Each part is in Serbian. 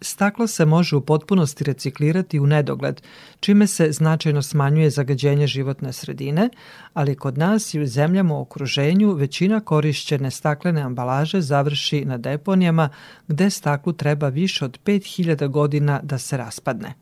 Staklo se može u potpunosti reciklirati u nedogled, čime se značajno smanjuje zagađenje životne sredine, ali kod nas i u zemljama u okruženju većina korišćene staklene ambalaže završi na deponijama gde staklu treba više od 5000 godina da se raspadne.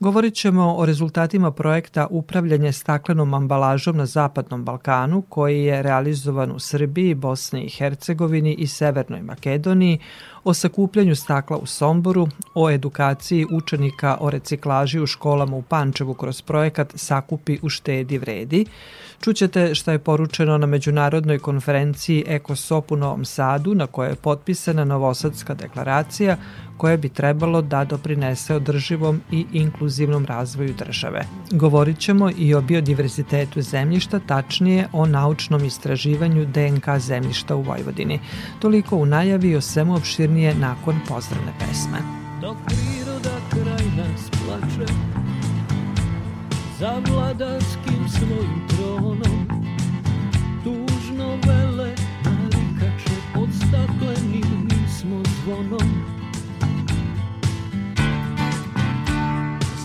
Govorit ćemo o rezultatima projekta Upravljanje staklenom ambalažom na Zapadnom Balkanu koji je realizovan u Srbiji, Bosni i Hercegovini i Severnoj Makedoniji, o sakupljanju stakla u Somboru, o edukaciji učenika o reciklaži u školama u Pančevu kroz projekat Sakupi u štedi vredi. Čućete šta je poručeno na međunarodnoj konferenciji EkoSop u Novom Sadu na kojoj je potpisana Novosadska deklaracija koja bi trebalo da doprinese održivom i inkluzivnom razvoju države. Govorit ćemo i o biodiverzitetu zemljišta, tačnije o naučnom istraživanju DNK zemljišta u Vojvodini. Toliko u najavi o svemu opširnije nakon pozdravne pesme. Dok priroda kraj nas plače za vladarskim svojim tronom tužno vele narikače pod staklenim smo zvonom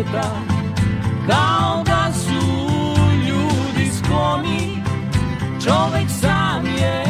sveta. Kao da su ljudi skloni čovek sam je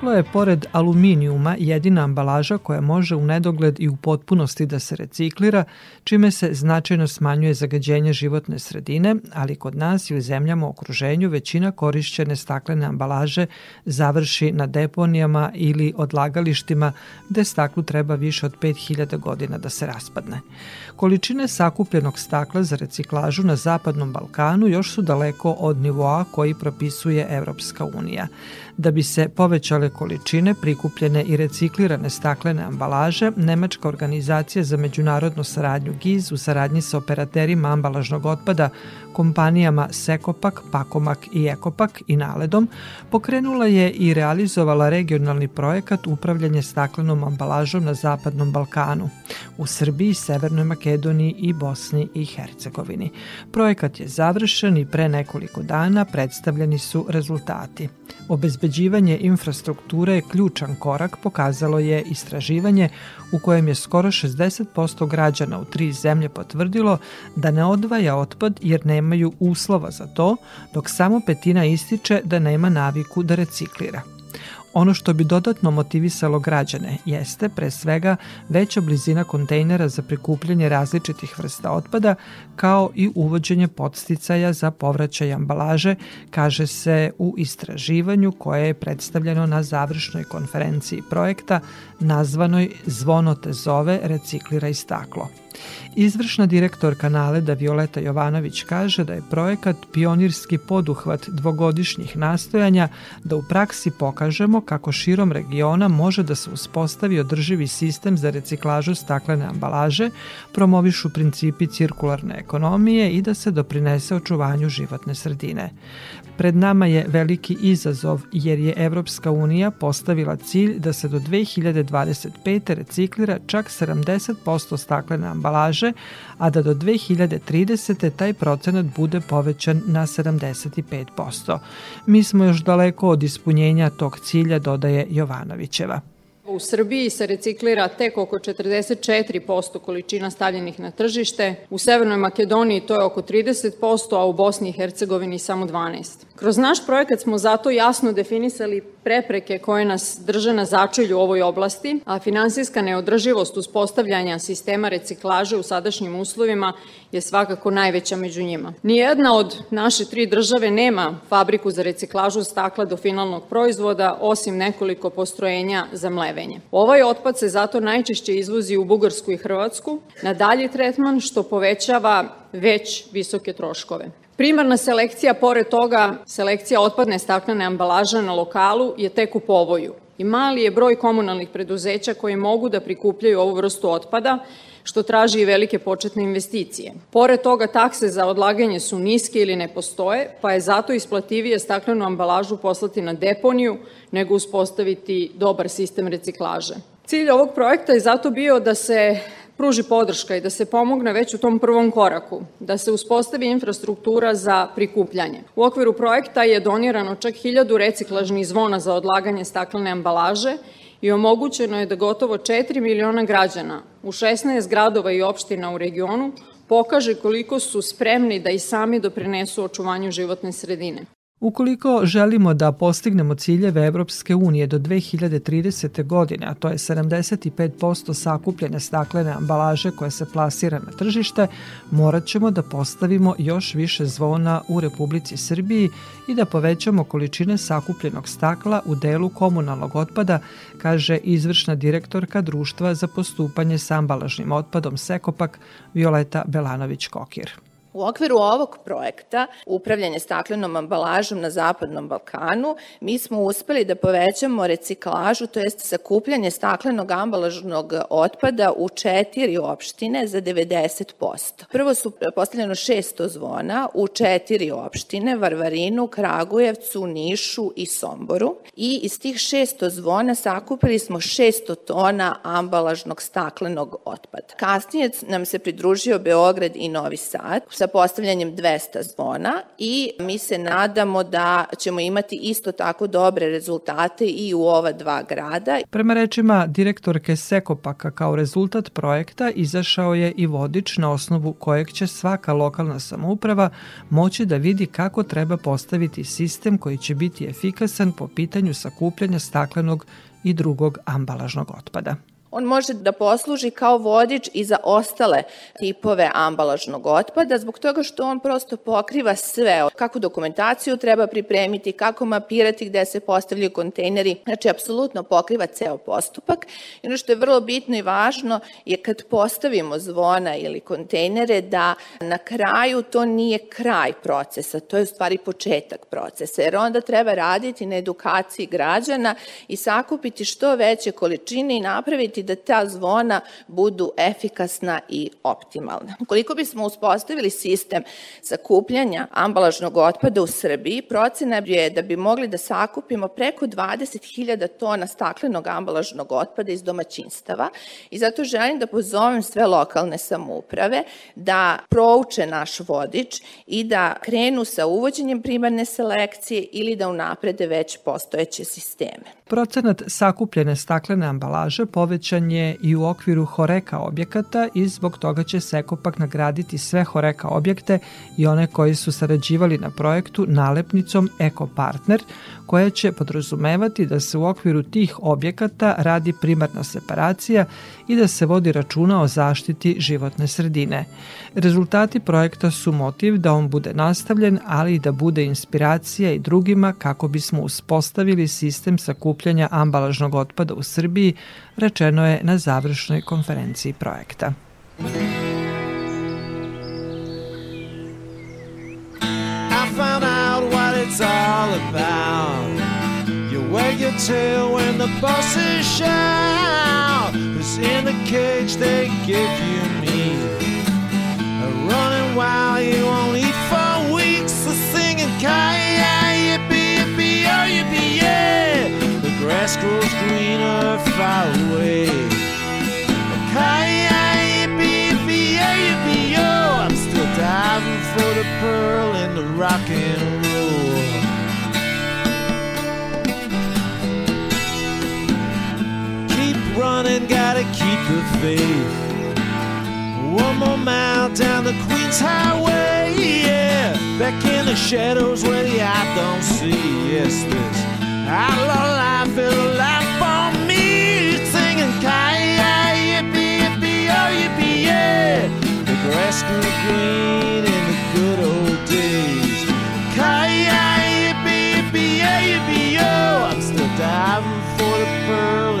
Staklo je pored aluminijuma jedina ambalaža koja može u nedogled i u potpunosti da se reciklira, čime se značajno smanjuje zagađenje životne sredine, ali kod nas i u zemljama u okruženju većina korišćene staklene ambalaže završi na deponijama ili odlagalištima gde staklu treba više od 5000 godina da se raspadne. Količine sakupljenog stakla za reciklažu na Zapadnom Balkanu još su daleko od nivoa koji propisuje Evropska unija. Da bi se postojale količine prikupljene i reciklirane staklene ambalaže, Nemačka organizacija za međunarodnu saradnju GIZ u saradnji sa operaterima ambalažnog otpada kompanijama Sekopak, Pakomak i Ekopak i Naledom pokrenula je i realizovala regionalni projekat upravljanje staklenom ambalažom na Zapadnom Balkanu u Srbiji, Severnoj Makedoniji i Bosni i Hercegovini. Projekat je završen i pre nekoliko dana predstavljeni su rezultati. Obezbeđivanje infrastrukture je ključan korak, pokazalo je istraživanje u kojem je skoro 60% građana u tri zemlje potvrdilo da ne odvaja otpad jer nemaju uslova za to, dok samo petina ističe da nema naviku da reciklira. Ono što bi dodatno motivisalo građane jeste pre svega veća blizina kontejnera za prikupljanje različitih vrsta otpada kao i uvođenje podsticaja za povraćaj ambalaže, kaže se u istraživanju koje je predstavljeno na završnoj konferenciji projekta nazvanoj Zvono te zove, recikliraj staklo. Izvršna direktorka Naleda Violeta Jovanović kaže da je projekat pionirski poduhvat dvogodišnjih nastojanja da u praksi pokažemo kako širom regiona može da se uspostavi održivi sistem za reciklažu staklene ambalaže, promovišu principi cirkularne ekonomije i da se doprinese očuvanju životne sredine. Pred nama je veliki izazov jer je Evropska unija postavila cilj da se do 2025. reciklira čak 70% staklene ambalaže, a da do 2030. taj procenat bude povećan na 75%. Mi smo još daleko od ispunjenja tog cilja, dodaje Jovanovićeva. U Srbiji se reciklira tek oko 44% količina stavljenih na tržište, u Severnoj Makedoniji to je oko 30%, a u Bosni i Hercegovini samo 12%. Kroz naš projekat smo zato jasno definisali prepreke koje nas drže na začelju u ovoj oblasti, a finansijska neodrživost uspostavljanja sistema reciklaže u sadašnjim uslovima je svakako najveća među njima. Nijedna od naše tri države nema fabriku za reciklažu stakla do finalnog proizvoda, osim nekoliko postrojenja za mlevenje. Ovaj otpad se zato najčešće izvozi u Bugarsku i Hrvatsku na dalji tretman, što povećava već visoke troškove. Primarna selekcija, pored toga, selekcija otpadne staklene ambalaže na lokalu je tek u povoju i mali je broj komunalnih preduzeća koji mogu da prikupljaju ovu vrstu otpada, što traži i velike početne investicije. Pored toga, takse za odlaganje su niske ili ne postoje, pa je zato isplativije staklenu ambalažu poslati na deponiju nego uspostaviti dobar sistem reciklaže. Cilj ovog projekta je zato bio da se pruži podrška i da se pomogne već u tom prvom koraku, da se uspostavi infrastruktura za prikupljanje. U okviru projekta je donirano čak hiljadu reciklažnih zvona za odlaganje staklene ambalaže i omogućeno je da gotovo 4 miliona građana u 16 gradova i opština u regionu pokaže koliko su spremni da i sami doprinesu očuvanju životne sredine. Ukoliko želimo da postignemo ciljeve Evropske unije do 2030. godine, a to je 75% sakupljene staklene ambalaže koja se plasira na tržište, morat ćemo da postavimo još više zvona u Republici Srbiji i da povećamo količine sakupljenog stakla u delu komunalnog otpada, kaže izvršna direktorka Društva za postupanje sa ambalažnim otpadom Sekopak Violeta Belanović-Kokir. U okviru ovog projekta upravljanje staklenom ambalažom na Zapadnom Balkanu mi smo uspeli da povećamo reciklažu, to jest sakupljanje staklenog ambalažnog otpada u četiri opštine za 90%. Prvo su postavljeno 600 zvona u četiri opštine, Varvarinu, Kragujevcu, Nišu i Somboru i iz tih 600 zvona sakupili smo 600 tona ambalažnog staklenog otpada. Kasnije nam se pridružio Beograd i Novi Sad sa postavljanjem 200 zvona i mi se nadamo da ćemo imati isto tako dobre rezultate i u ova dva grada. Prema rečima direktorke Sekopaka kao rezultat projekta izašao je i vodič na osnovu kojeg će svaka lokalna samouprava moći da vidi kako treba postaviti sistem koji će biti efikasan po pitanju sakupljanja staklenog i drugog ambalažnog otpada. On može da posluži kao vodič i za ostale tipove ambalažnog otpada, zbog toga što on prosto pokriva sve, kako dokumentaciju treba pripremiti, kako mapirati gde se postavljaju kontejneri, znači apsolutno pokriva ceo postupak. I ono što je vrlo bitno i važno je kad postavimo zvona ili kontejnere da na kraju to nije kraj procesa, to je u stvari početak procesa, jer onda treba raditi na edukaciji građana i sakupiti što veće količine i napraviti da ta zvona budu efikasna i optimalna. Koliko bismo uspostavili sistem sakupljanja ambalažnog otpada u Srbiji, procena je da bi mogli da sakupimo preko 20.000 tona staklenog ambalažnog otpada iz domaćinstava i zato želim da pozovem sve lokalne samouprave da prouče naš vodič i da krenu sa uvođenjem primarne selekcije ili da unaprede već postojeće sisteme. Procenat sakupljene staklene ambalaže povećan je i u okviru Horeka objekata i zbog toga će Sekopak nagraditi sve Horeka objekte i one koji su sarađivali na projektu nalepnicom Eko Partner, koja će podrazumevati da se u okviru tih objekata radi primarna separacija i da se vodi računa o zaštiti životne sredine. Rezultati projekta su motiv da on bude nastavljen, ali i da bude inspiracija i drugima kako bismo uspostavili sistem sakupljanja ambalažnog otpada u Srbiji, rečeno je na završnoj konferenciji projekta. I found out what it's all about. Your tail when the bosses shout. Cause in the cage they give you meat. A running wild, you won't eat for weeks. So singing kaya, yippee, yippee, oh, yippee, yeah. The grass grows greener far away. Kaya, yippee, yippee, yeah, yippee, oh. I'm still diving for the pearl in the rock and roll. Keep running, gotta keep the faith. One more mile down the Queens Highway, yeah. Back in the shadows where the eye don't see. Yes, this outlaw life is alive for me. Singing kaya, yippee, yippee, oh, yippee, yeah. The grass grew green in the good old days. Kaya, yippee, yippee, yeah, yippee, oh. I'm still diving for the pearl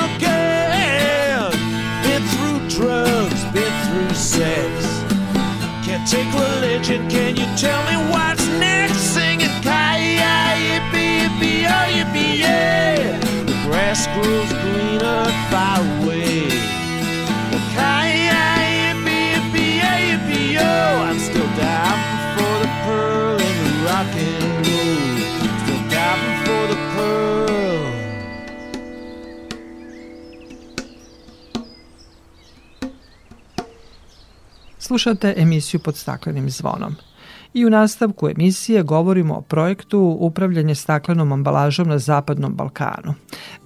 take religion, can you tell me what's next? Singing yippee, yippee, oh, yippee, yeah. The grass grows greener far away. Slušate emisiju pod staklenim zvonom. I u nastavku emisije govorimo o projektu Upravljanje staklenom ambalažom na Zapadnom Balkanu.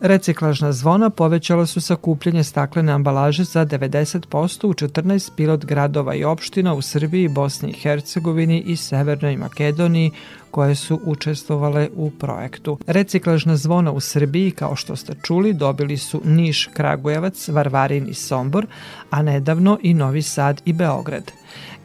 Reciklažna zvona povećala su sakupljanje staklene ambalaže za 90% u 14 pilot gradova i opština u Srbiji, Bosni i Hercegovini i Severnoj Makedoniji koje su učestvovale u projektu. Reciklažna zvona u Srbiji, kao što ste čuli, dobili su Niš, Kragujevac, Varvarin i Sombor, a nedavno i Novi Sad i Beograd.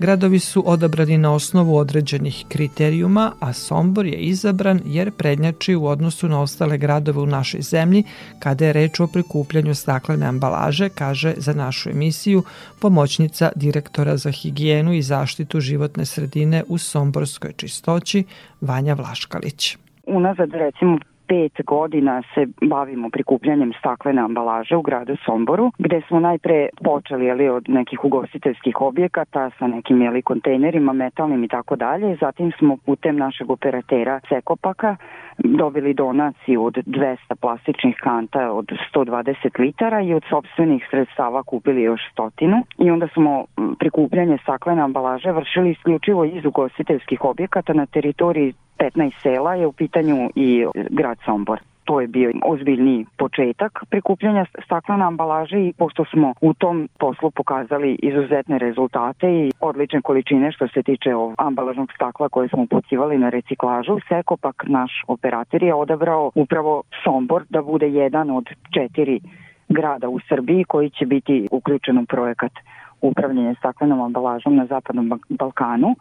Gradovi su odabrani na osnovu određenih kriterijuma, a Sombor je izabran jer prednjači u odnosu na ostale gradove u našoj zemlji kada je reč o prikupljanju staklene ambalaže, kaže za našu emisiju pomoćnica direktora za higijenu i zaštitu životne sredine u Somborskoj čistoći Vanja Vlaškalić. Unazad recimo pet godina se bavimo prikupljanjem staklene ambalaže u gradu Somboru, gde smo najpre počeli jeli, od nekih ugostiteljskih objekata sa nekim jeli, kontejnerima, metalnim i tako dalje. Zatim smo putem našeg operatera Sekopaka dobili donaciju od 200 plastičnih kanta od 120 litara i od sobstvenih sredstava kupili još stotinu. I onda smo prikupljanje staklene ambalaže vršili isključivo iz ugostiteljskih objekata na teritoriji 15 sela je u pitanju i grad Sombor to je bio ozbiljni početak prikupljanja staklene ambalaže i pošto smo u tom poslu pokazali izuzetne rezultate i odlične količine što se tiče ovog ambalažnog stakla koje smo upucivali na reciklažu, Sekopak, naš operator, je odabrao upravo Sombor da bude jedan od četiri grada u Srbiji koji će biti uključen u projekat upravljanja staklenom ambalažom na Zapadnom Balkanu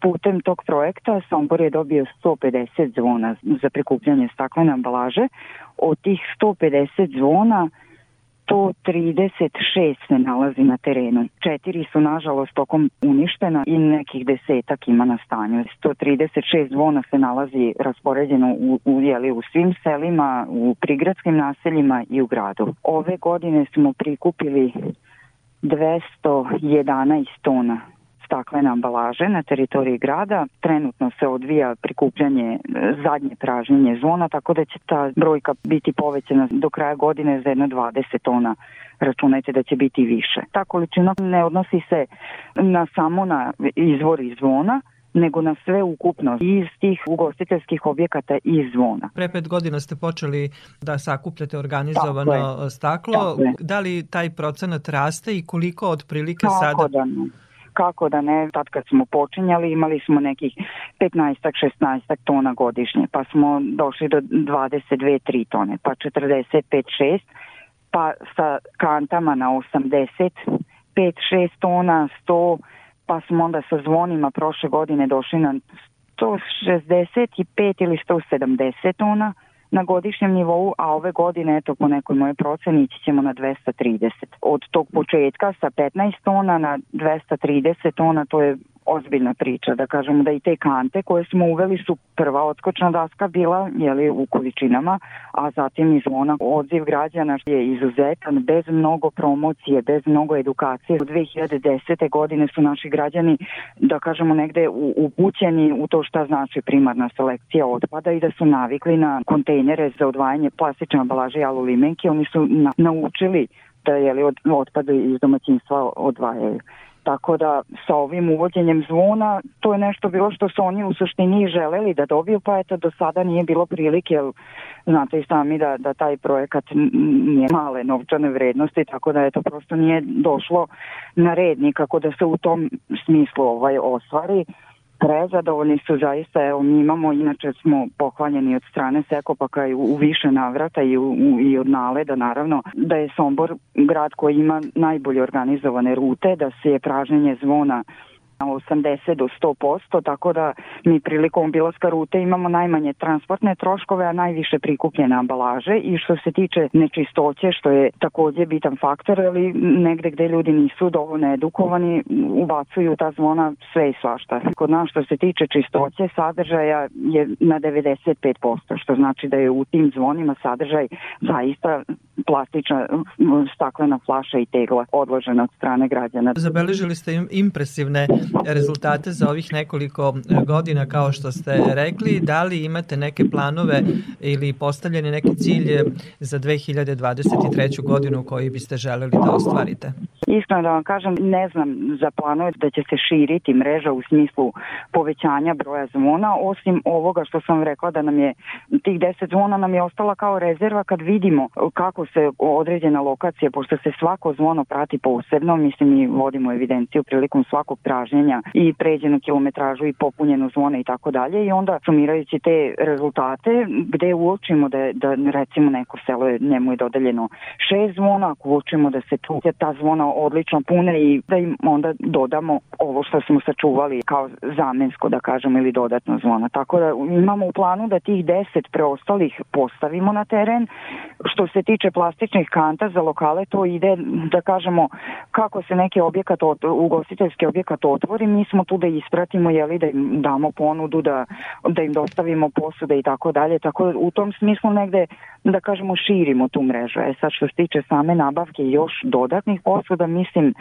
putem tog projekta Sombor je dobio 150 zvona za prikupljanje staklene ambalaže. Od tih 150 zvona 136 se nalazi na terenu. Četiri su nažalost tokom uništena i nekih desetak ima na stanju. 136 zvona se nalazi raspoređeno u, u, jeli, u svim selima, u prigradskim naseljima i u gradu. Ove godine smo prikupili 211 tona staklene ambalaže na teritoriji grada. Trenutno se odvija prikupljanje e, zadnje pražnjenje zvona, tako da će ta brojka biti povećana do kraja godine za jedno 20 tona računajte da će biti više. Ta količina ne odnosi se na samo na izvor iz zvona, nego na sve ukupno iz tih ugostiteljskih objekata i zvona. Pre pet godina ste počeli da sakupljate organizovano staklo. Da li taj procenat raste i koliko otprilike Tako sada? Da ne kako da ne, tad kad smo počinjali imali smo nekih 15-16 tona godišnje, pa smo došli do 22-3 tone, pa 45-6, pa sa kantama na 80, 5-6 tona, 100, pa smo onda sa zvonima prošle godine došli na 165 ili 170 tona, na godišnjem nivou, a ove godine, eto po nekoj moje proceni, ići ćemo na 230. Od tog početka sa 15 tona na 230 tona, to je ozbiljna priča, da kažemo da i te kante koje smo uveli su prva odskočna daska bila jeli, u količinama, a zatim i zvona odziv građana je izuzetan, bez mnogo promocije, bez mnogo edukacije. U 2010. godine su naši građani, da kažemo negde, upućeni u to šta znači primarna selekcija otpada i da su navikli na kontejnere za odvajanje plastične ambalaže i alulimenke, oni su na, naučili da jeli, od, otpade iz domaćinstva odvajaju. Tako da sa ovim uvođenjem zvona to je nešto bilo što su oni u suštini želeli da dobiju, pa eto do sada nije bilo prilike, jer znate i sami da, da taj projekat nije male novčane vrednosti, tako da eto prosto nije došlo na red nikako da se u tom smislu ovaj ostvari prezadovoljni su zaista, evo mi imamo, inače smo pohvaljeni od strane Sekopaka i u, u više navrata i, u, i od naleda naravno, da je Sombor grad koji ima najbolje organizovane rute, da se je pražnjenje zvona 80 do 100%, tako da mi prilikom obilaska rute imamo najmanje transportne troškove, a najviše prikupljene ambalaže i što se tiče nečistoće, što je takođe bitan faktor, ali negde gde ljudi nisu dovoljno edukovani, ubacuju ta zvona sve i svašta. Kod nas što se tiče čistoće, sadržaja je na 95%, što znači da je u tim zvonima sadržaj zaista plastična staklena flaša i tegla odložena od strane građana. Zabeležili ste impresivne rezultate za ovih nekoliko e, godina kao što ste rekli. Da li imate neke planove ili postavljeni neki cilj za 2023. godinu koji biste želeli da ostvarite? Iskreno da vam kažem, ne znam za planove da će se širiti mreža u smislu povećanja broja zvona, osim ovoga što sam rekla da nam je tih 10 zvona nam je ostala kao rezerva kad vidimo kako se određena lokacija, pošto se svako zvono prati posebno, mislim i vodimo evidenciju prilikom svakog traženja i pređenu kilometražu i popunjenu zvona i tako dalje i onda sumirajući te rezultate gde uočimo da, da recimo neko selo je, njemu je dodeljeno šest zvona, ako uočimo da se tu ta zvona odlično pune i da im onda dodamo ovo što smo sačuvali kao zamensko da kažemo ili dodatno zvona. Tako da imamo u planu da tih 10 preostalih postavimo na teren. Što se tiče plastičnih kanta za lokale, to ide, da kažemo, kako se neki objekat, ugostiteljski objekat otvori, mi smo tu da ispratimo, jeli, da im damo ponudu, da, da im dostavimo posude i tako dalje, tako u tom smislu negde, da kažemo, širimo tu mrežu. E sad što se tiče same nabavke još dodatnih posuda, mislim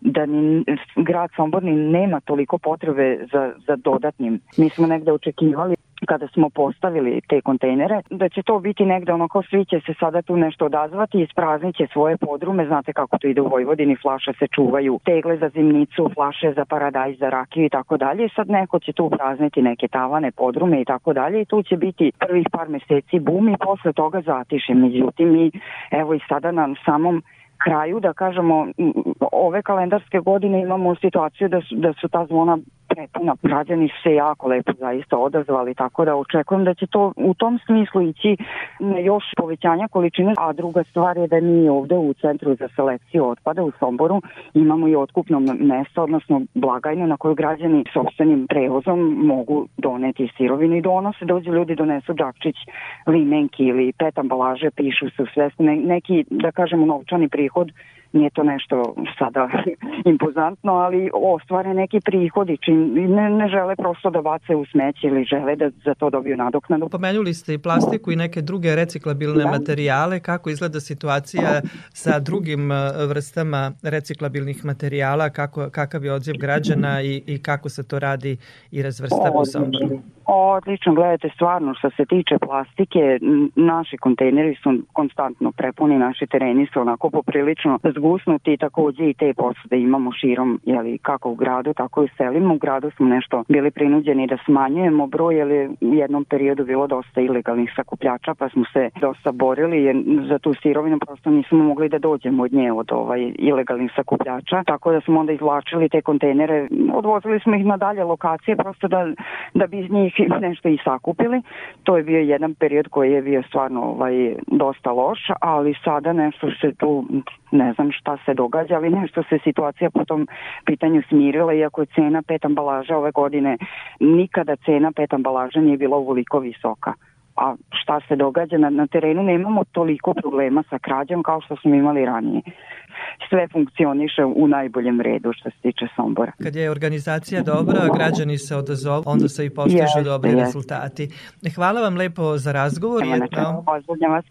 da ni grad Sombor ni nema toliko potrebe za, za dodatnim. Mi smo negde očekivali kada smo postavili te kontejnere, da će to biti negde onako svi će se sada tu nešto odazvati, ispraznit će svoje podrume, znate kako to ide u Vojvodini, flaše se čuvaju, tegle za zimnicu, flaše za paradajz, za rakiju i tako dalje. Sad neko će tu prazniti neke tavane, podrume i tako dalje i tu će biti prvih par meseci bum i posle toga zatiše. Međutim, mi evo i sada na samom kraju, da kažemo, ove kalendarske godine imamo situaciju da su, da su ta zvona prepuna. Građani se jako lepo zaista odazvali, tako da očekujem da će to u tom smislu ići na još povećanja količine, a druga stvar je da mi ovde u Centru za selekciju otpada u Somboru imamo i otkupno mesto, odnosno blagajnu na koju građani sobstvenim prevozom mogu doneti sirovine i donose, dođu ljudi donesu džakčić, limenki ili pet ambalaže, pišu se u svesni, neki, da kažemo, novčani prihod nije to nešto sada impozantno, ali ostvare neki prihodi, čim ne, ne žele prosto da bace u smeće ili žele da za to dobiju nadoknadu. Pomenuli ste i plastiku i neke druge reciklabilne da. materijale, kako izgleda situacija sa drugim e, vrstama reciklabilnih materijala, kako, kakav je odziv građana i, i kako se to radi i razvrstava u Somboru? Odlično, gledajte, stvarno što se tiče plastike, naši kontejneri su konstantno prepuni, naši tereni su onako poprilično zgusnuti, takođe i te posude imamo širom, jeli, kako u gradu, tako i u selima. U gradu smo nešto bili prinuđeni da smanjujemo broj, jer je u jednom periodu bilo dosta ilegalnih sakupljača, pa smo se dosta borili, jer za tu sirovinu prosto nismo mogli da dođemo od nje, od ovaj ilegalnih sakupljača, tako da smo onda izvlačili te kontejnere, odvozili smo ih na dalje lokacije, prosto da, da bi iz njih nešto i sakupili. To je bio jedan period koji je bio stvarno ovaj, dosta loš, ali sada nešto se tu, ne znam šta se događa, ali nešto se situacija po tom pitanju smirila, iako je cena pet ambalaža ove godine, nikada cena pet ambalaža nije bila uvoliko visoka a šta se događa na, na terenu nemamo toliko problema sa krađom kao što smo imali ranije sve funkcioniše u najboljem redu što se tiče Sombora. Kad je organizacija dobra, građani se odazovu, onda se i postižu dobri yes. rezultati. Hvala vam lepo za razgovor. Pozdravljam vas.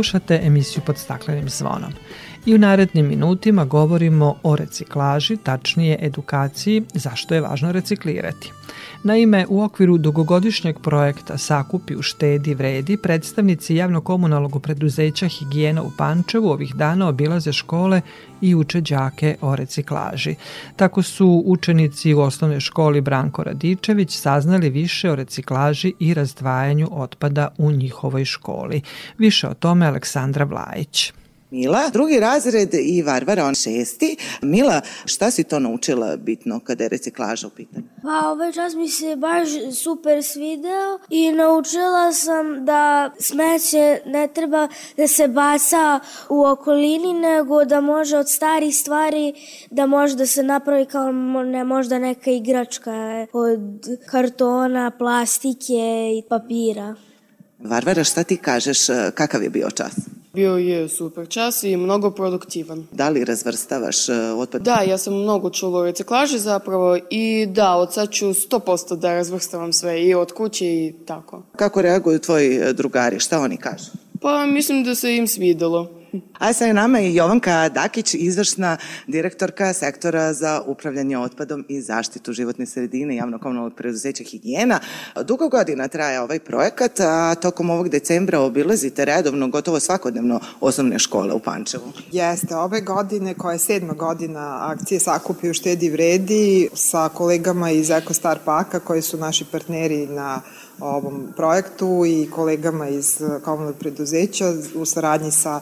Slušate emisiju pod staklenim zvonom. I u narednim minutima govorimo o reciklaži, tačnije edukaciji zašto je važno reciklirati. Naime, u okviru dugogodišnjeg projekta Sakupi u štedi vredi predstavnici javno-komunalnog preduzeća Higijena u Pančevu ovih dana obilaze škole i uče đake o reciklaži. Tako su učenici u osnovnoj školi Branko Radičević saznali više o reciklaži i razdvajanju otpada u njihovoj školi. Više o tome Aleksandra Vlajić. Mila, drugi razred i Varvara, on šesti. Mila, šta si to naučila bitno kada je reciklaža u pitanju? Pa ovaj čas mi se baš super svideo i naučila sam da smeće ne treba da se baca u okolini, nego da može od starih stvari da može da se napravi kao ne, možda neka igračka od kartona, plastike i papira. Varvara, šta ti kažeš, kakav je bio čas? Bio je super čas i mnogo produktivan. Da li razvrstavaš e, otpad? Da, ja sam mnogo čula o reciklaži zapravo i da, od sad ću 100% da razvrstavam sve i od kuće i tako. Kako reaguju tvoji e, drugari? Šta oni kažu? Pa mislim da se im svidelo. A sa nama je Jovanka Dakić, izvršna direktorka sektora za upravljanje otpadom i zaštitu životne sredine javno-komunalnog preduzeća Higijena. Dugo godina traje ovaj projekat, a tokom ovog decembra obilazite redovno, gotovo svakodnevno osnovne škole u Pančevu. Jeste, ove godine, koja je sedma godina akcije Sakupi u štedi vredi, sa kolegama iz Star Paka, koji su naši partneri na ovom projektu i kolegama iz komunalnog preduzeća u saradnji sa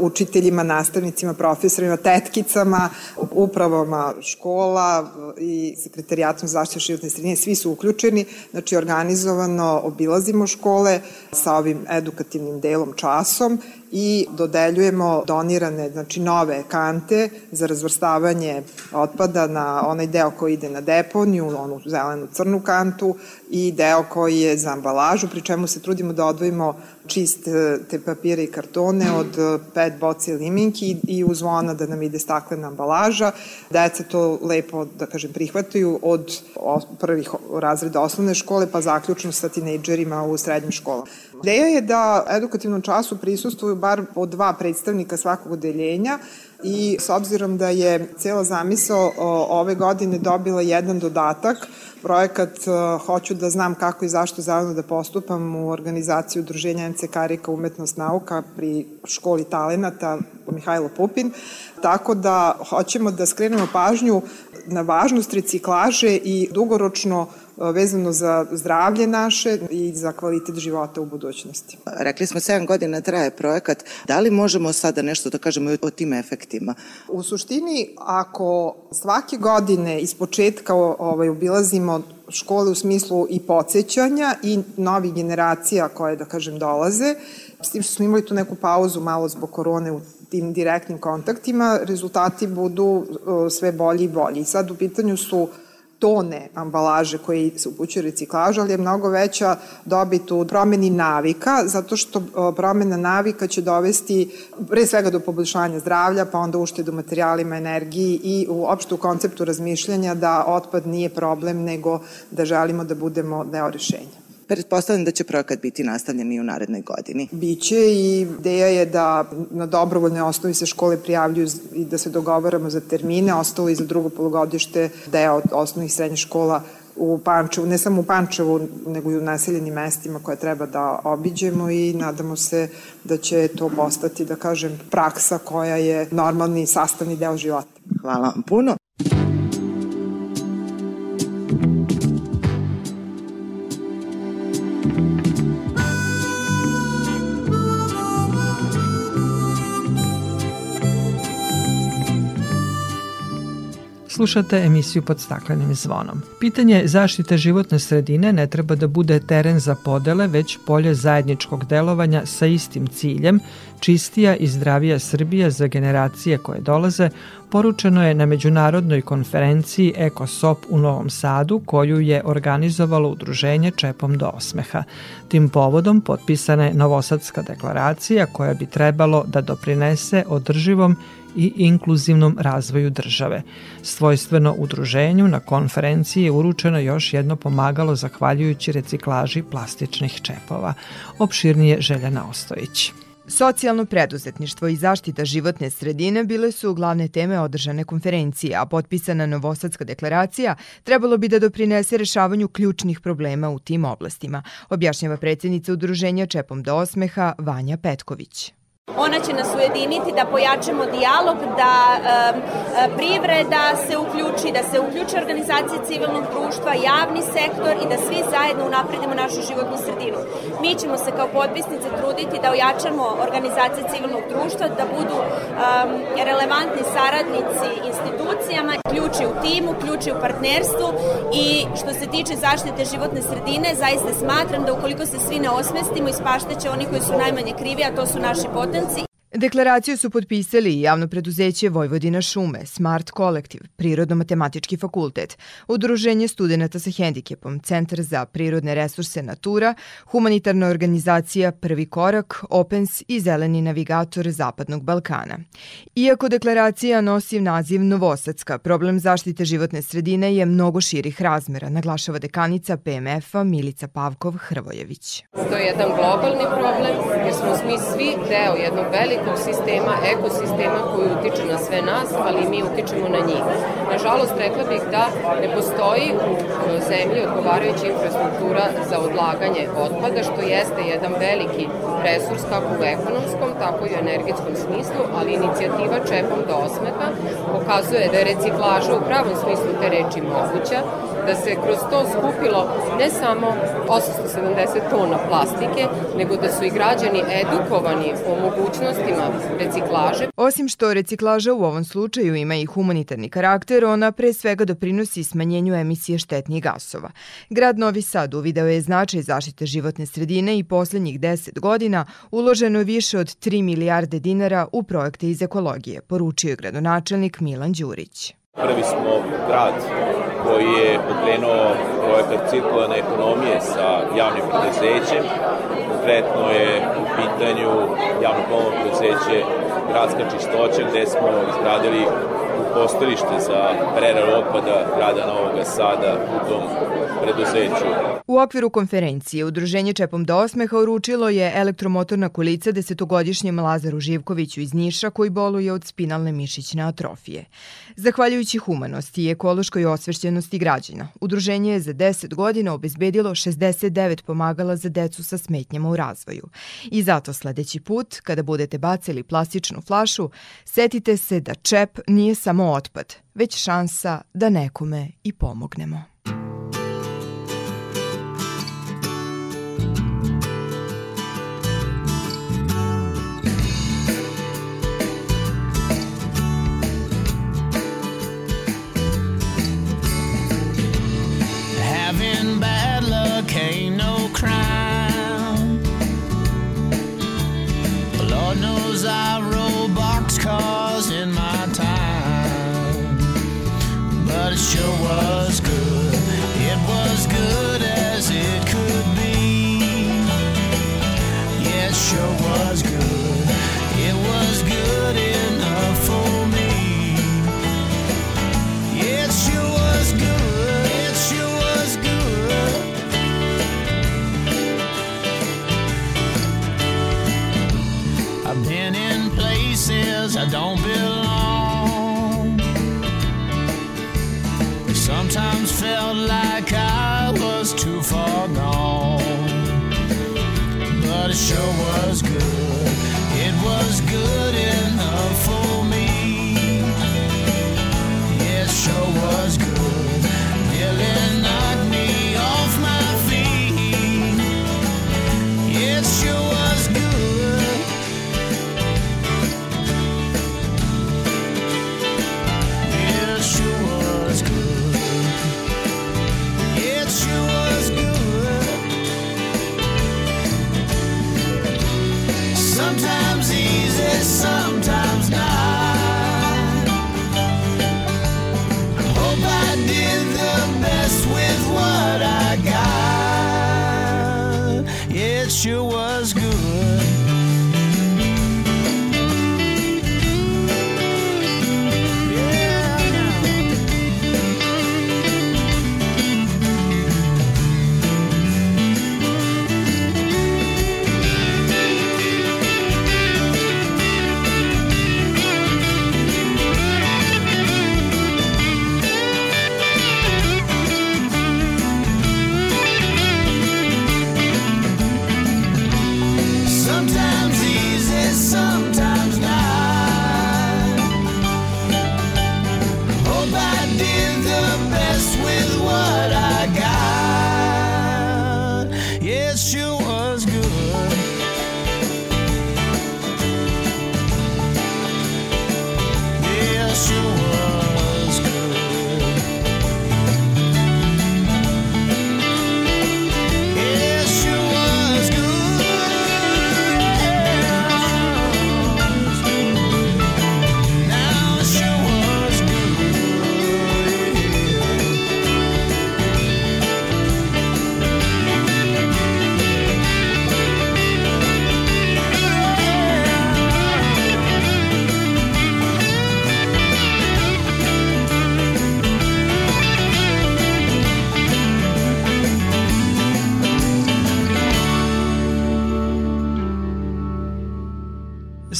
učiteljima, nastavnicima, profesorima, tetkicama, upravama škola i sekretarijatom zaštite životne sredine, svi su uključeni, znači organizovano obilazimo škole sa ovim edukativnim delom časom i dodeljujemo donirane, znači nove kante za razvrstavanje otpada na onaj deo koji ide na deponiju, onu zelenu crnu kantu i deo koji je za ambalažu, pri čemu se trudimo da odvojimo čiste te papire i kartone od pet boce liminki i uz ona da nam ide staklena ambalaža. Deca to lepo, da kažem, prihvataju od prvih razreda osnovne škole pa zaključno sa tinejdžerima u srednjim školama. Ideja je da edukativnom času prisustuju bar po dva predstavnika svakog odeljenja i s obzirom da je cela zamisao ove godine dobila jedan dodatak, projekat Hoću da znam kako i zašto zajedno da postupam u organizaciju Udruženja MC Karika Umetnost nauka pri školi talenata Mihajlo Pupin, tako da hoćemo da skrenemo pažnju na važnost reciklaže i dugoročno vezano za zdravlje naše i za kvalitet života u budućnosti. Rekli smo 7 godina traje projekat. Da li možemo sada nešto da kažemo o tim efektima? U suštini, ako svake godine iz početka ovaj, obilazimo škole u smislu i podsjećanja i novih generacija koje, da kažem, dolaze, s tim što smo imali tu neku pauzu malo zbog korone u tim direktnim kontaktima, rezultati budu sve bolji i bolji. I sad u pitanju su uh, tone ambalaže koje se upućuje reciklažu, ali je mnogo veća dobit u promeni navika, zato što promena navika će dovesti pre svega do poboljšanja zdravlja, pa onda uštedu materijalima, energiji i uopšte u konceptu razmišljanja da otpad nije problem, nego da želimo da budemo deo rešenja. Pretpostavljam da će projekat biti nastavljen i u narednoj godini. Biće i ideja je da na dobrovoljnoj osnovi se škole prijavljuju i da se dogovaramo za termine, ostalo i za drugo polugodište deo osnovnih i srednjih škola u Pančevu, ne samo u Pančevu, nego i u naseljenim mestima koje treba da obiđemo i nadamo se da će to postati, da kažem, praksa koja je normalni sastavni deo života. Hvala vam puno. Slušate emisiju pod staklenim zvonom. Pitanje zaštite životne sredine ne treba da bude teren za podele, već polje zajedničkog delovanja sa istim ciljem, čistija i zdravija Srbija za generacije koje dolaze, poručeno je na međunarodnoj konferenciji EkoSop u Novom Sadu, koju je organizovalo udruženje Čepom do osmeha. Tim povodom potpisana je Novosadska deklaracija koja bi trebalo da doprinese održivom i inkluzivnom razvoju države. Svojstveno udruženju na konferenciji je uručeno još jedno pomagalo zahvaljujući reciklaži plastičnih čepova. Opširnije Željana Ostojić. Socijalno preduzetništvo i zaštita životne sredine bile su glavne teme održane konferencije, a potpisana Novosadska deklaracija trebalo bi da doprinese rešavanju ključnih problema u tim oblastima, objašnjava predsednica udruženja Čepom do osmeha Vanja Petković. Ona će nas ujediniti da pojačamo dijalog, da e, privreda se uključi, da se uključi organizacije civilnog društva, javni sektor i da svi zajedno unapredimo našu životnu sredinu. Mi ćemo se kao potpisnice truditi da ojačamo organizacije civilnog društva, da budu um, relevantni saradnici institucijama, ključi u timu, ključi u partnerstvu i što se tiče zaštite životne sredine, zaista smatram da ukoliko se svi ne osmestimo, ispašteće oni koji su najmanje krivi, a to su naši presidency Deklaraciju su potpisali i javno preduzeće Vojvodina šume, Smart Kolektiv, Prirodno-matematički fakultet, Udruženje studenta sa hendikepom, Centar za prirodne resurse Natura, Humanitarna organizacija Prvi korak, Opens i Zeleni navigator Zapadnog Balkana. Iako deklaracija nosi naziv Novosadska, problem zaštite životne sredine je mnogo širih razmera, naglašava dekanica PMF-a Milica Pavkov-Hrvojević. To je jedan globalni problem jer smo mi svi deo jednog velikog ekosistemskog sistema, ekosistema koji utiče na sve nas, ali mi utičemo na njih. Nažalost, rekla bih da ne postoji u zemlji odgovarajuća infrastruktura za odlaganje otpada, što jeste jedan veliki resurs kako u ekonomskom, tako i u energetskom smislu, ali inicijativa Čepom do osmeha pokazuje da je reciklaža u pravom smislu te reči moguća, da se kroz to skupilo ne samo 870 tona plastike, nego da su i građani edukovani o mogućnostima reciklaže. Osim što reciklaža u ovom slučaju ima i humanitarni karakter, ona pre svega doprinosi smanjenju emisije štetnih gasova. Grad Novi Sad uvideo je značaj zaštite životne sredine i poslednjih 10 godina uloženo više od 3 milijarde dinara u projekte iz ekologije, poručio je gradonačelnik Milan Đurić. Prvi smo grad koji je pokrenuo projekat cirkularne ekonomije sa javnim preduzećem. Konkretno je u pitanju javno pomoć preduzeće Gradska čistoća gde smo izgradili postojlište za preradu otpada grada Novog Sada u tom preduzeću. U okviru konferencije Udruženje Čepom do osmeha uručilo je elektromotorna kolica desetogodišnjem Lazaru Živkoviću iz Niša koji boluje od spinalne mišićne atrofije. Zahvaljujući humanosti i ekološkoj osvešćenosti građana, Udruženje je za 10 godina obezbedilo 69 pomagala za decu sa smetnjama u razvoju. I zato sledeći put, kada budete bacili plastičnu flašu, setite se da čep nije samo otpad, već šansa da nekome i pomognemo.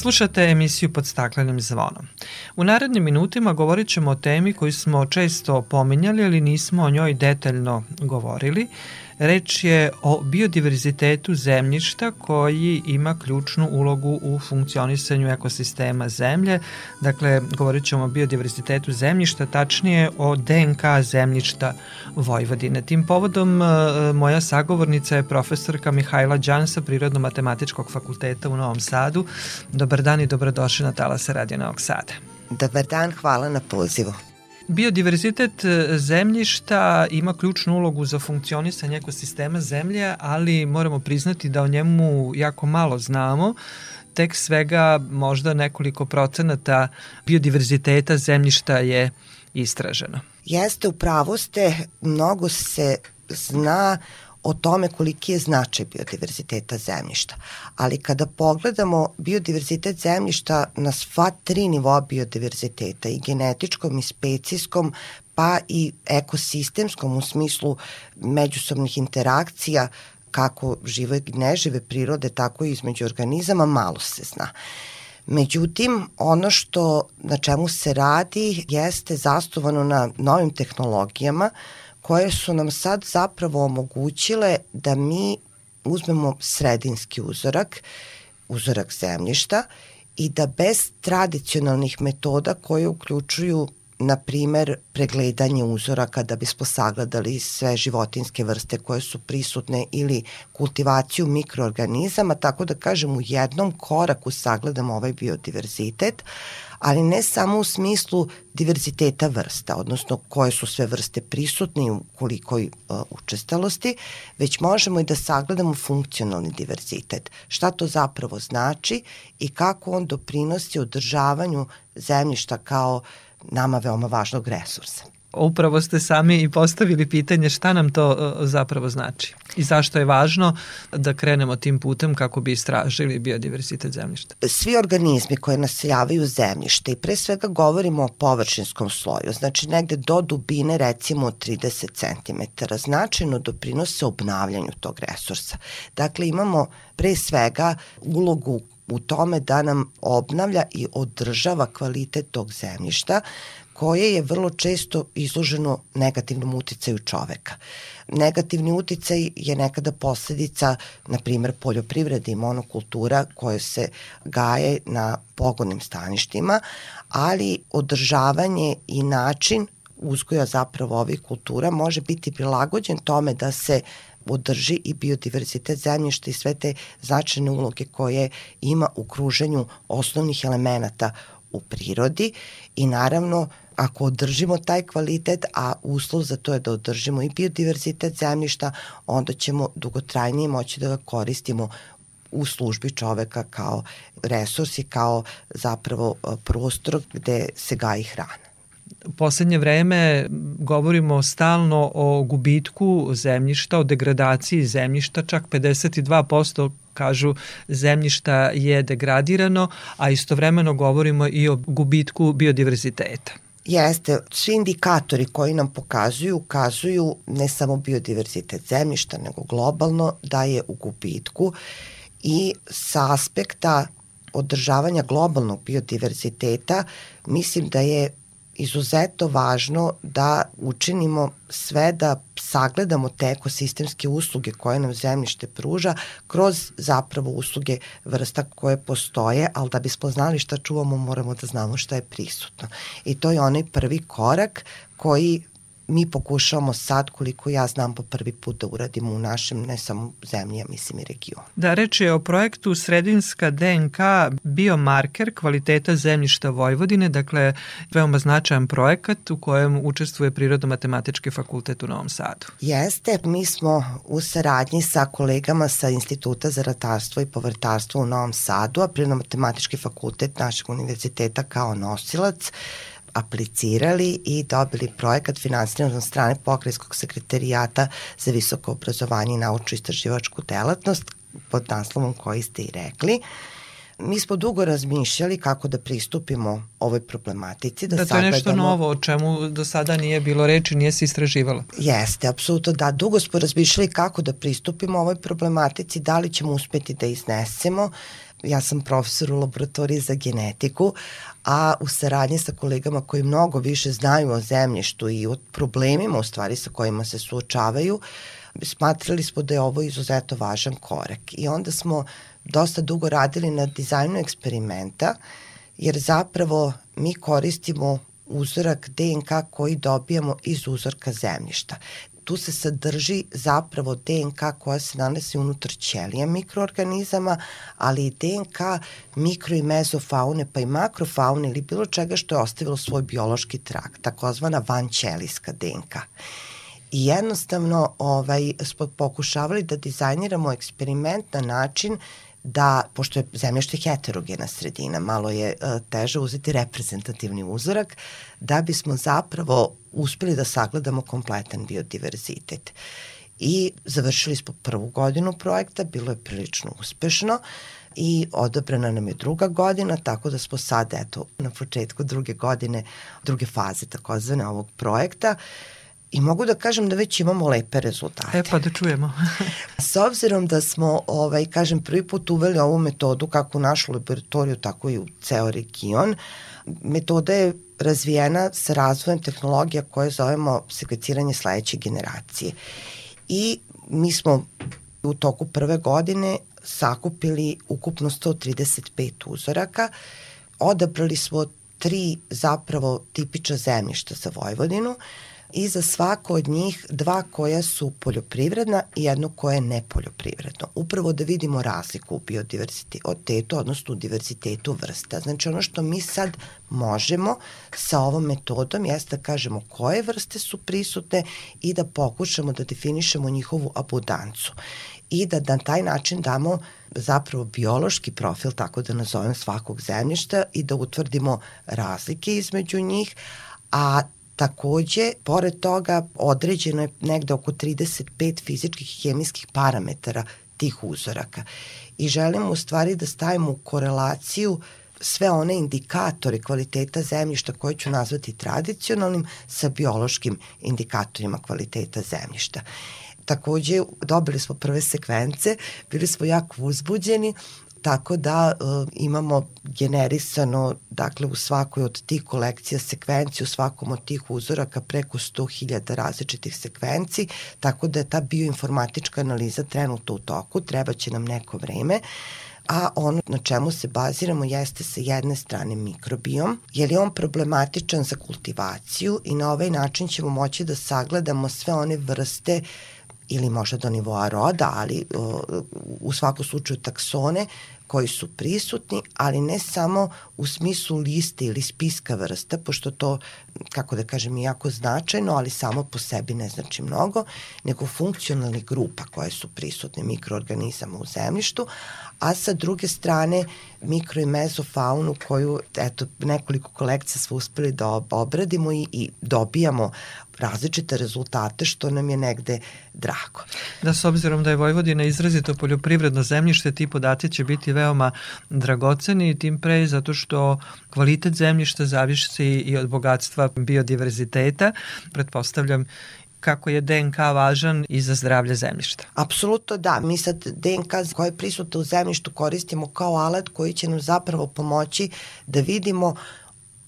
Slušate emisiju pod staklenim zvonom. U narednim minutima govorit ćemo o temi koju smo često pominjali, ali nismo o njoj detaljno govorili. Reč je o biodiverzitetu zemljišta koji ima ključnu ulogu u funkcionisanju ekosistema zemlje. Dakle, govorit ćemo o biodiverzitetu zemljišta, tačnije o DNK zemljišta Vojvodine. Tim povodom e, moja sagovornica je profesorka Mihajla Đan sa Prirodno-matematičkog fakulteta u Novom Sadu. Dobar dan i dobrodošli na Talase Radio Novog Sada. Dobar dan, hvala na pozivu. Biodiverzitet e, zemljišta ima ključnu ulogu za funkcionisanje ekosistema zemlje, ali moramo priznati da o njemu jako malo znamo. Tek svega možda nekoliko procenata biodiverziteta zemljišta je istraženo. Jeste, u pravu ste, mnogo se zna o tome koliki je značaj biodiverziteta zemljišta. Ali kada pogledamo biodiverzitet zemljišta na sva tri nivoa biodiverziteta i genetičkom i specijskom pa i ekosistemskom u smislu međusobnih interakcija kako žive i nežive prirode, tako i između organizama, malo se zna. Međutim, ono što na čemu se radi jeste zastovano na novim tehnologijama koje su nam sad zapravo omogućile da mi uzmemo sredinski uzorak, uzorak zemljišta i da bez tradicionalnih metoda koje uključuju na primer pregledanje uzoraka da bismo sagledali sve životinske vrste koje su prisutne ili kultivaciju mikroorganizama, tako da kažem u jednom koraku sagledamo ovaj biodiverzitet, ali ne samo u smislu diverziteta vrsta, odnosno koje su sve vrste prisutne i u kolikoj uh, učestalosti, već možemo i da sagledamo funkcionalni diverzitet. Šta to zapravo znači i kako on doprinosi održavanju zemljišta kao nama veoma važnog resursa. Upravo ste sami i postavili pitanje šta nam to uh, zapravo znači i zašto je važno da krenemo tim putem kako bi istražili biodiversitet zemljišta. Svi organizmi koje naseljavaju zemljište i pre svega govorimo o površinskom sloju, znači negde do dubine recimo 30 cm, značajno doprinose obnavljanju tog resursa. Dakle, imamo pre svega ulogu u tome da nam obnavlja i održava kvalitet tog zemljišta koje je vrlo često izloženo negativnom uticaju čoveka. Negativni uticaj je nekada posledica, na primer, poljoprivrede i monokultura koje se gaje na pogodnim staništima, ali održavanje i način uzgoja zapravo ovih kultura može biti prilagođen tome da se održi i biodiverzitet zemljišta i sve te značajne uloge koje ima u kruženju osnovnih elemenata u prirodi i naravno ako održimo taj kvalitet, a uslov za to je da održimo i biodiverzitet zemljišta, onda ćemo dugotrajnije moći da ga koristimo u službi čoveka kao resurs i kao zapravo prostor gde se gaji hrana poslednje vreme govorimo stalno o gubitku zemljišta, o degradaciji zemljišta, čak 52% kažu zemljišta je degradirano, a istovremeno govorimo i o gubitku biodiverziteta. Jeste, svi indikatori koji nam pokazuju, ukazuju ne samo biodiverzitet zemljišta, nego globalno da je u gubitku i sa aspekta održavanja globalnog biodiverziteta mislim da je izuzetno važno da učinimo sve da sagledamo te ekosistemske usluge koje nam zemljište pruža kroz zapravo usluge vrsta koje postoje, ali da bismo znali šta čuvamo moramo da znamo šta je prisutno. I to je onaj prvi korak koji mi pokušavamo sad, koliko ja znam, po prvi put da uradimo u našem, ne samo zemlji, a mislim i regionu. Da, reč je o projektu Sredinska DNK biomarker kvaliteta zemljišta Vojvodine, dakle veoma značajan projekat u kojem učestvuje Prirodno-matematički fakultet u Novom Sadu. Jeste, mi smo u saradnji sa kolegama sa Instituta za ratarstvo i povrtarstvo u Novom Sadu, a Prirodno-matematički fakultet našeg univerziteta kao nosilac aplicirali i dobili projekat finansiran od strane Pokrajskog sekretarijata za visoko obrazovanje i naučno-istraživačku delatnost pod naslovom koji ste i rekli. Mi smo dugo razmišljali kako da pristupimo ovoj problematici. Da, da to je nešto novo o čemu do sada nije bilo reči, nije se istraživalo. Jeste, apsolutno da. Dugo smo razmišljali kako da pristupimo ovoj problematici, da li ćemo uspeti da iznesemo ja sam profesor u laboratoriji za genetiku, a u saradnji sa kolegama koji mnogo više znaju o zemljištu i o problemima u stvari sa kojima se suočavaju, smatrali smo da je ovo izuzetno važan korak. I onda smo dosta dugo radili na dizajnu eksperimenta, jer zapravo mi koristimo uzorak DNK koji dobijamo iz uzorka zemljišta tu se sadrži zapravo DNK koja se nalazi unutar ćelija mikroorganizama, ali i DNK mikro i mezofaune pa i makrofaune ili bilo čega što je ostavilo svoj biološki trak, takozvana vanćelijska DNK. I jednostavno ovaj, smo pokušavali da dizajniramo eksperiment na način da, pošto je zemljašte heterogena sredina, malo je uh, teže uzeti reprezentativni uzorak, da bismo zapravo uspeli da sagledamo kompletan biodiverzitet. I završili smo prvu godinu projekta, bilo je prilično uspešno i odobrena nam je druga godina, tako da smo sad, eto, na početku druge godine, druge faze takozvane ovog projekta, I mogu da kažem da već imamo lepe rezultate. E pa da čujemo. S obzirom da smo, ovaj, kažem, prvi put uveli ovu metodu kako u našu laboratoriju, tako i u ceo region, metoda je razvijena sa razvojem tehnologija koje zovemo sekveciranje sledeće generacije. I mi smo u toku prve godine sakupili ukupno 135 uzoraka, odabrali smo tri zapravo tipiča zemljišta za Vojvodinu, i za svako od njih dva koja su poljoprivredna i jedno koje je nepoljoprivredno. Upravo da vidimo razliku u biodiversitetu, odnosno u diverzitetu vrsta. Znači ono što mi sad možemo sa ovom metodom jeste da kažemo koje vrste su prisutne i da pokušamo da definišemo njihovu abundancu i da na taj način damo zapravo biološki profil, tako da nazovem svakog zemljišta i da utvrdimo razlike između njih, a Takođe, pored toga, određeno je negde oko 35 fizičkih i hemijskih parametara tih uzoraka. I želimo u stvari da stavimo u korelaciju sve one indikatore kvaliteta zemljišta koje ću nazvati tradicionalnim sa biološkim indikatorima kvaliteta zemljišta. Takođe, dobili smo prve sekvence, bili smo jako uzbuđeni, tako da e, imamo generisano dakle u svakoj od tih kolekcija sekvenci, u svakom od tih uzoraka preko 100.000 različitih sekvenci, tako da je ta bioinformatička analiza trenutno u toku, treba će nam neko vreme a ono na čemu se baziramo jeste sa jedne strane mikrobiom, je on problematičan za kultivaciju i na ovaj način ćemo moći da sagledamo sve one vrste ili možda do nivoa roda, ali u svakom slučaju taksone koji su prisutni, ali ne samo u smislu liste ili spiska vrsta, pošto to, kako da kažem, je jako značajno, ali samo po sebi ne znači mnogo, nego funkcionalnih grupa koje su prisutne mikroorganizama u zemljištu, a sa druge strane mikro i mezofaunu koju eto nekoliko kolekcija smo uspeli da obradimo i, i dobijamo različite rezultate što nam je negde drago. Da, s obzirom da je Vojvodina izrazito poljoprivredno zemljište, ti podaci će biti veoma dragoceni i tim pre zato što kvalitet zemljišta zavisi i od bogatstva biodiverziteta. Pretpostavljam kako je DNK važan i za zdravlje zemljišta. Apsolutno da. Mi sad DNK koje je prisutno u zemljištu koristimo kao alat koji će nam zapravo pomoći da vidimo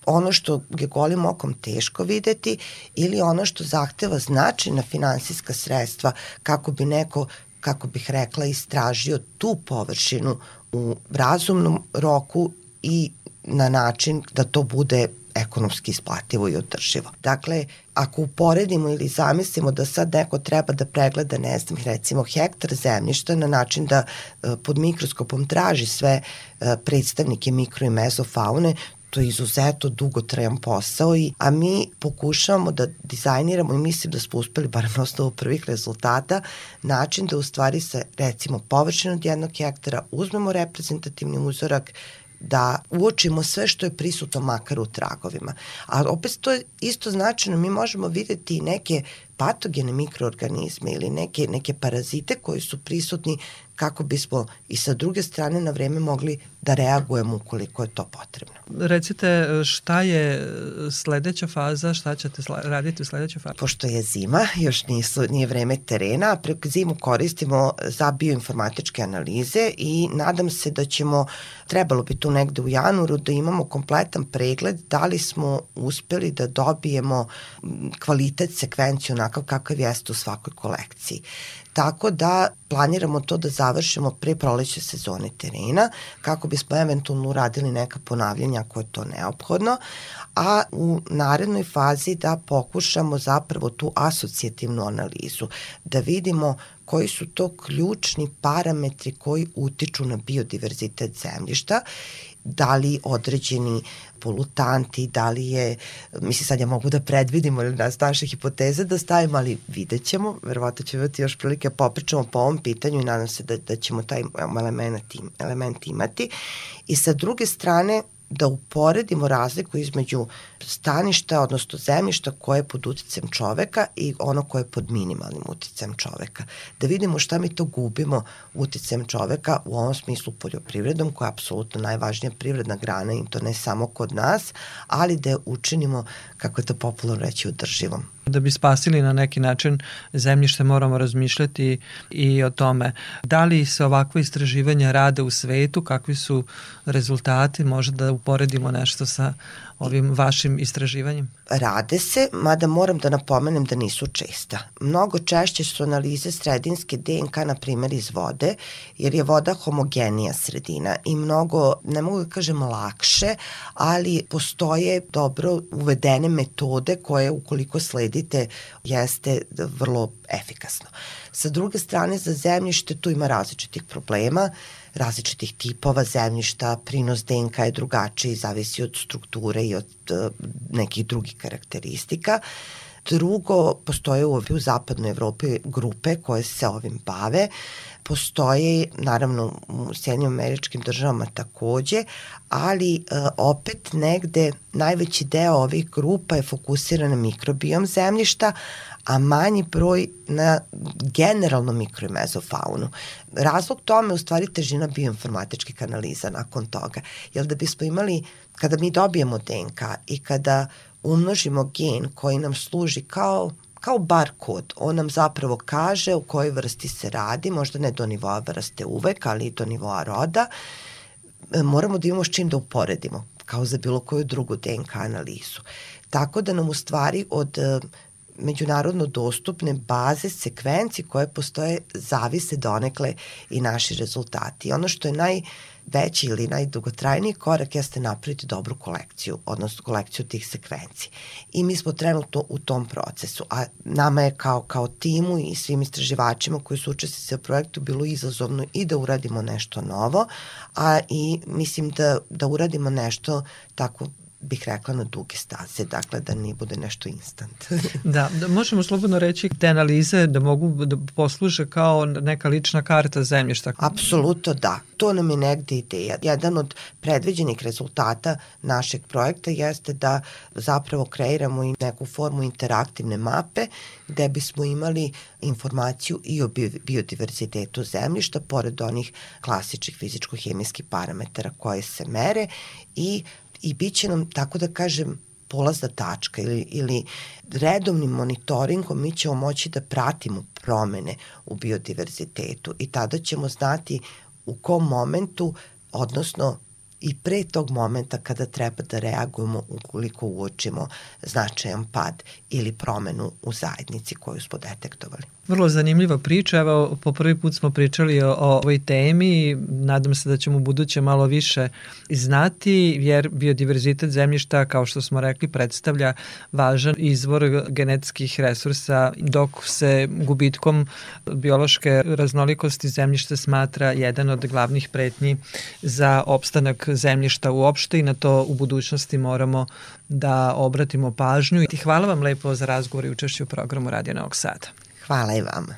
ono što je golim okom teško videti ili ono što zahteva značajna finansijska sredstva kako bi neko kako bih rekla, istražio tu površinu u razumnom roku i na način da to bude ekonomski isplativo i održivo. Dakle, ako uporedimo ili zamislimo da sad neko treba da pregleda, ne znam, recimo hektar zemljišta na način da e, pod mikroskopom traži sve e, predstavnike mikro i mezofaune, to je izuzetno dugotrajan posao, i, a mi pokušavamo da dizajniramo i mislim da smo uspeli, bar na osnovu prvih rezultata, način da u stvari se recimo površinu od jednog hektara uzmemo reprezentativni uzorak da uočimo sve što je prisutno makar u tragovima. A opet to je isto značajno, mi možemo videti i neke patogene mikroorganizme ili neke, neke parazite koji su prisutni kako bismo i sa druge strane na vreme mogli da reagujemo ukoliko je to potrebno. Recite šta je sledeća faza, šta ćete raditi u sledećoj fazi? Pošto je zima, još nisu, nije vreme terena, preko zimu koristimo za bioinformatičke analize i nadam se da ćemo, trebalo bi tu negde u januaru da imamo kompletan pregled da li smo uspeli da dobijemo kvalitet sekvenciju onakav kakav jeste u svakoj kolekciji. Tako da planiramo to da završimo pre proleće sezone terena, kako bismo eventualno uradili neka ponavljanja ako je to neophodno, a u narednoj fazi da pokušamo zapravo tu asocijativnu analizu, da vidimo koji su to ključni parametri koji utiču na biodiverzitet zemljišta da li određeni polutanti, da li je, mislim sad ja mogu da predvidimo ili nas naše hipoteze da stavimo, ali vidjet ćemo, verovatno ćemo imati još prilike popričamo po ovom pitanju i nadam se da, da ćemo taj element, element imati. I sa druge strane, da uporedimo razliku između staništa, odnosno zemljišta koje je pod uticajem čoveka i ono koje je pod minimalnim uticajem čoveka. Da vidimo šta mi to gubimo uticajem čoveka u ovom smislu poljoprivredom, koja je apsolutno najvažnija privredna grana i to ne samo kod nas, ali da je učinimo, kako je to popularno reći, udrživom. Da bi spasili na neki način zemljište moramo razmišljati i o tome. Da li se ovakvo istraživanja rade u svetu, kakvi su rezultati, možda da uporedimo nešto sa ovim vašim istraživanjem? Rade se, mada moram da napomenem da nisu česta. Mnogo češće su analize sredinske DNK, na primjer, iz vode, jer je voda homogenija sredina i mnogo, ne mogu da kažem lakše, ali postoje dobro uvedene metode koje ukoliko sledite jeste vrlo efikasno. Sa druge strane, za zemljište tu ima različitih problema različitih tipova zemljišta, prinos DNK je drugačiji, zavisi od strukture i od uh, nekih drugih karakteristika. Drugo, postoje u, u zapadnoj Evropi grupe koje se ovim bave, postoje naravno u Sjednjim američkim državama takođe, ali e, opet negde najveći deo ovih grupa je fokusiran na mikrobiom zemljišta, a manji broj na generalno mikro i mezofaunu. Razlog tome je u stvari težina bioinformatičkih analiza nakon toga. Jer da bismo imali, kada mi dobijemo DNK i kada umnožimo gen koji nam služi kao kao bar kod. On nam zapravo kaže u kojoj vrsti se radi, možda ne do nivoa vrste uvek, ali i do nivoa roda. E, moramo da imamo s čim da uporedimo, kao za bilo koju drugu DNK analizu. Tako da nam u stvari od e, međunarodno dostupne baze sekvenci koje postoje zavise donekle i naši rezultati. Ono što je najveći ili najdugotrajniji korak jeste napraviti dobru kolekciju, odnosno kolekciju tih sekvenci. I mi smo trenutno u tom procesu, a nama je kao, kao timu i svim istraživačima koji su učestnici u projektu bilo izazovno i da uradimo nešto novo, a i mislim da, da uradimo nešto tako bih rekla na duge staze, dakle da ne bude nešto instant. da, da, možemo slobodno reći te analize da mogu da posluže kao neka lična karta zemljišta. Apsolutno da. To nam je negde ideja. Jedan od predviđenih rezultata našeg projekta jeste da zapravo kreiramo i neku formu interaktivne mape gde bismo imali informaciju i o biodiverzitetu zemljišta pored onih klasičnih fizičko-hemijskih parametara koje se mere i i bit će nam, tako da kažem, polazna tačka ili, ili redovnim monitoringom mi ćemo moći da pratimo promene u biodiverzitetu i tada ćemo znati u kom momentu, odnosno i pre tog momenta kada treba da reagujemo ukoliko uočimo značajan pad ili promenu u zajednici koju smo detektovali. Vrlo zanimljiva priča, evo po prvi put smo pričali o, o ovoj temi, nadam se da ćemo u buduće malo više znati, jer biodiverzitet zemljišta, kao što smo rekli, predstavlja važan izvor genetskih resursa, dok se gubitkom biološke raznolikosti zemljišta smatra jedan od glavnih pretnji za opstanak zemljišta uopšte i na to u budućnosti moramo da obratimo pažnju. I hvala vam lepo za razgovor i učešću u programu Radio Novog Sada. Hvala i vama.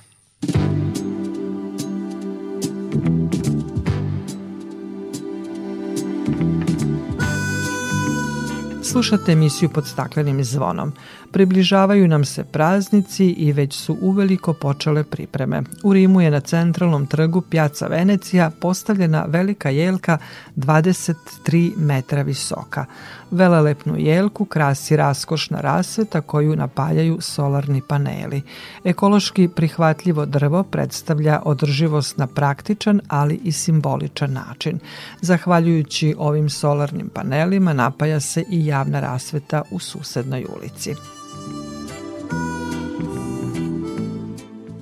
Slušate emisiju pod staklenim zvonom. Približavaju nam se praznici i već su uveliko počele pripreme. U Rimu je na centralnom trgu Pjaca Venecija postavljena velika jelka 23 metra visoka. Velelepnu jelku krasi raskošna rasveta koju napaljaju solarni paneli. Ekološki prihvatljivo drvo predstavlja održivost na praktičan, ali i simboličan način. Zahvaljujući ovim solarnim panelima napaja se i javna rasveta u susednoj ulici.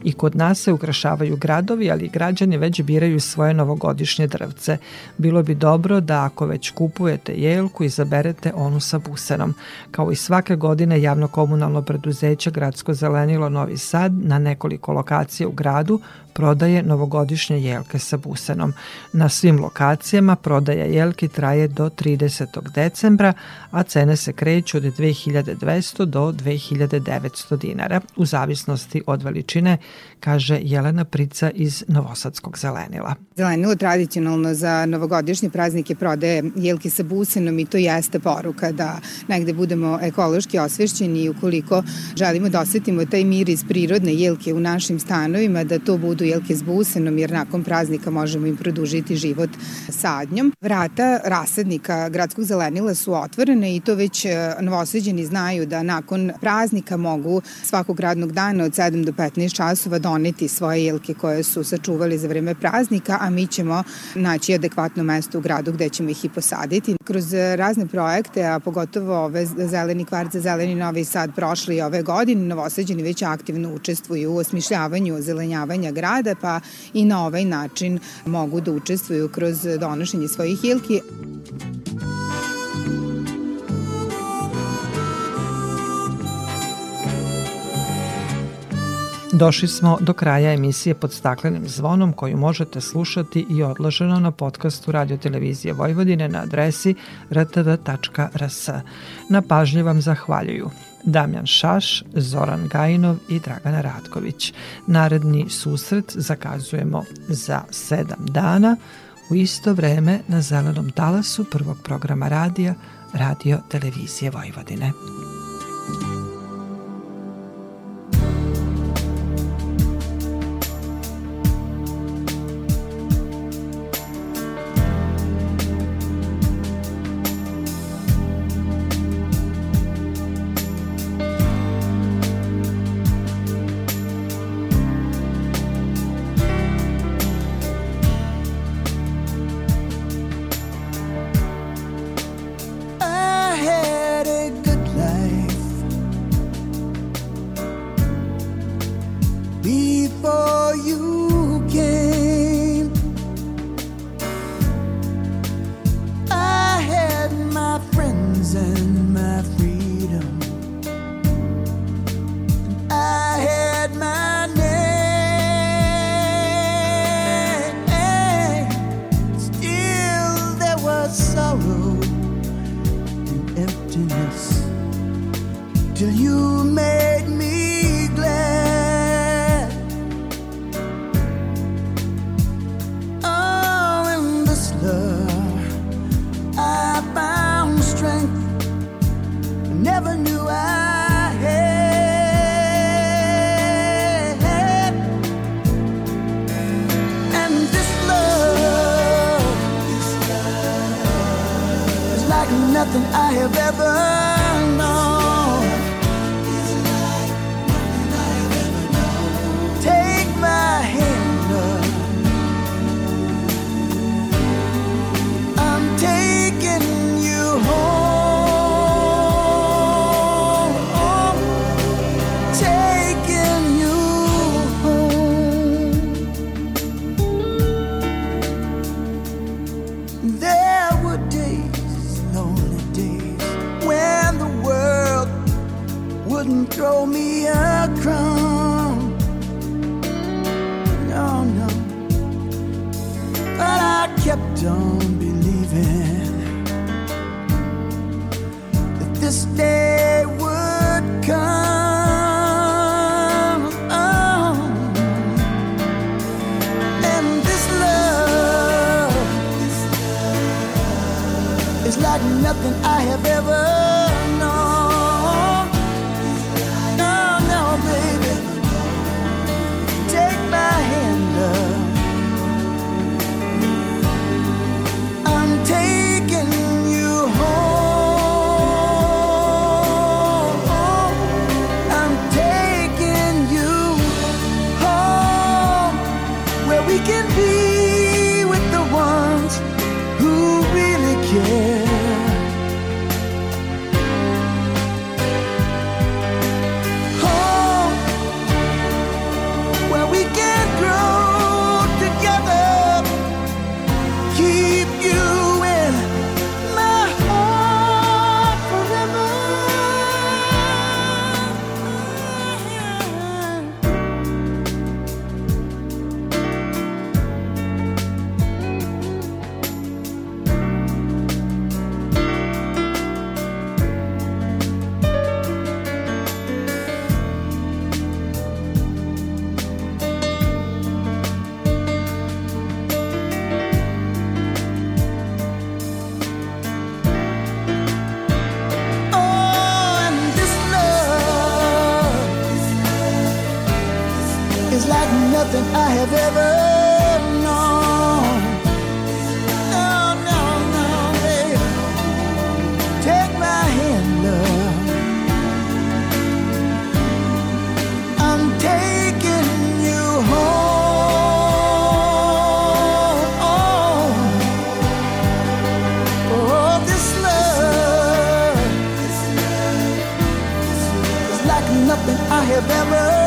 I kod nas se ukrašavaju gradovi, ali građani već biraju svoje novogodišnje drvce. Bilo bi dobro da ako već kupujete jelku, izaberete onu sa busenom. Kao i svake godine javno komunalno preduzeće Gradsko zelenilo Novi Sad na nekoliko lokacija u gradu prodaje novogodišnje jelke sa busenom. Na svim lokacijama prodaja jelki traje do 30. decembra, a cene se kreću od 2200 do 2900 dinara, u zavisnosti od veličine, kaže Jelena Prica iz Novosadskog zelenila. Zelenilo tradicionalno za novogodišnje praznike prodaje jelke sa busenom i to jeste poruka da negde budemo ekološki osvešćeni i ukoliko želimo da osetimo taj mir iz prirodne jelke u našim stanovima, da to budu jelke s busenom, jer nakon praznika možemo im produžiti život sadnjom. Vrata rasadnika gradskog zelenila su otvorene i to već e, novoseđeni znaju da nakon praznika mogu svakog radnog dana od 7 do 15 časova doneti svoje jelke koje su sačuvali za vreme praznika, a mi ćemo naći adekvatno mesto u gradu gde ćemo ih i posaditi. Kroz razne projekte, a pogotovo ove zeleni kvart za zeleni Novi Sad prošli ove godine, novoseđeni već aktivno učestvuju u osmišljavanju ozelenjavanja grada, pa i na ovaj način mogu da učestvuju kroz donošenje svojih jelki. Došli smo do kraja emisije pod staklenim zvonom koju možete slušati i odloženo na podcastu Radio Televizije Vojvodine na adresi rtv.rs. Na pažnje vam zahvaljuju Damjan Šaš, Zoran Gajinov i Dragana Ratković. Naredni susret zakazujemo za sedam dana u isto vreme na zelenom talasu prvog programa radija Radio Televizije Vojvodine. I have ever known. No, no, no, baby. Take my hand, love. I'm taking you home. Oh, this love is like nothing I have ever.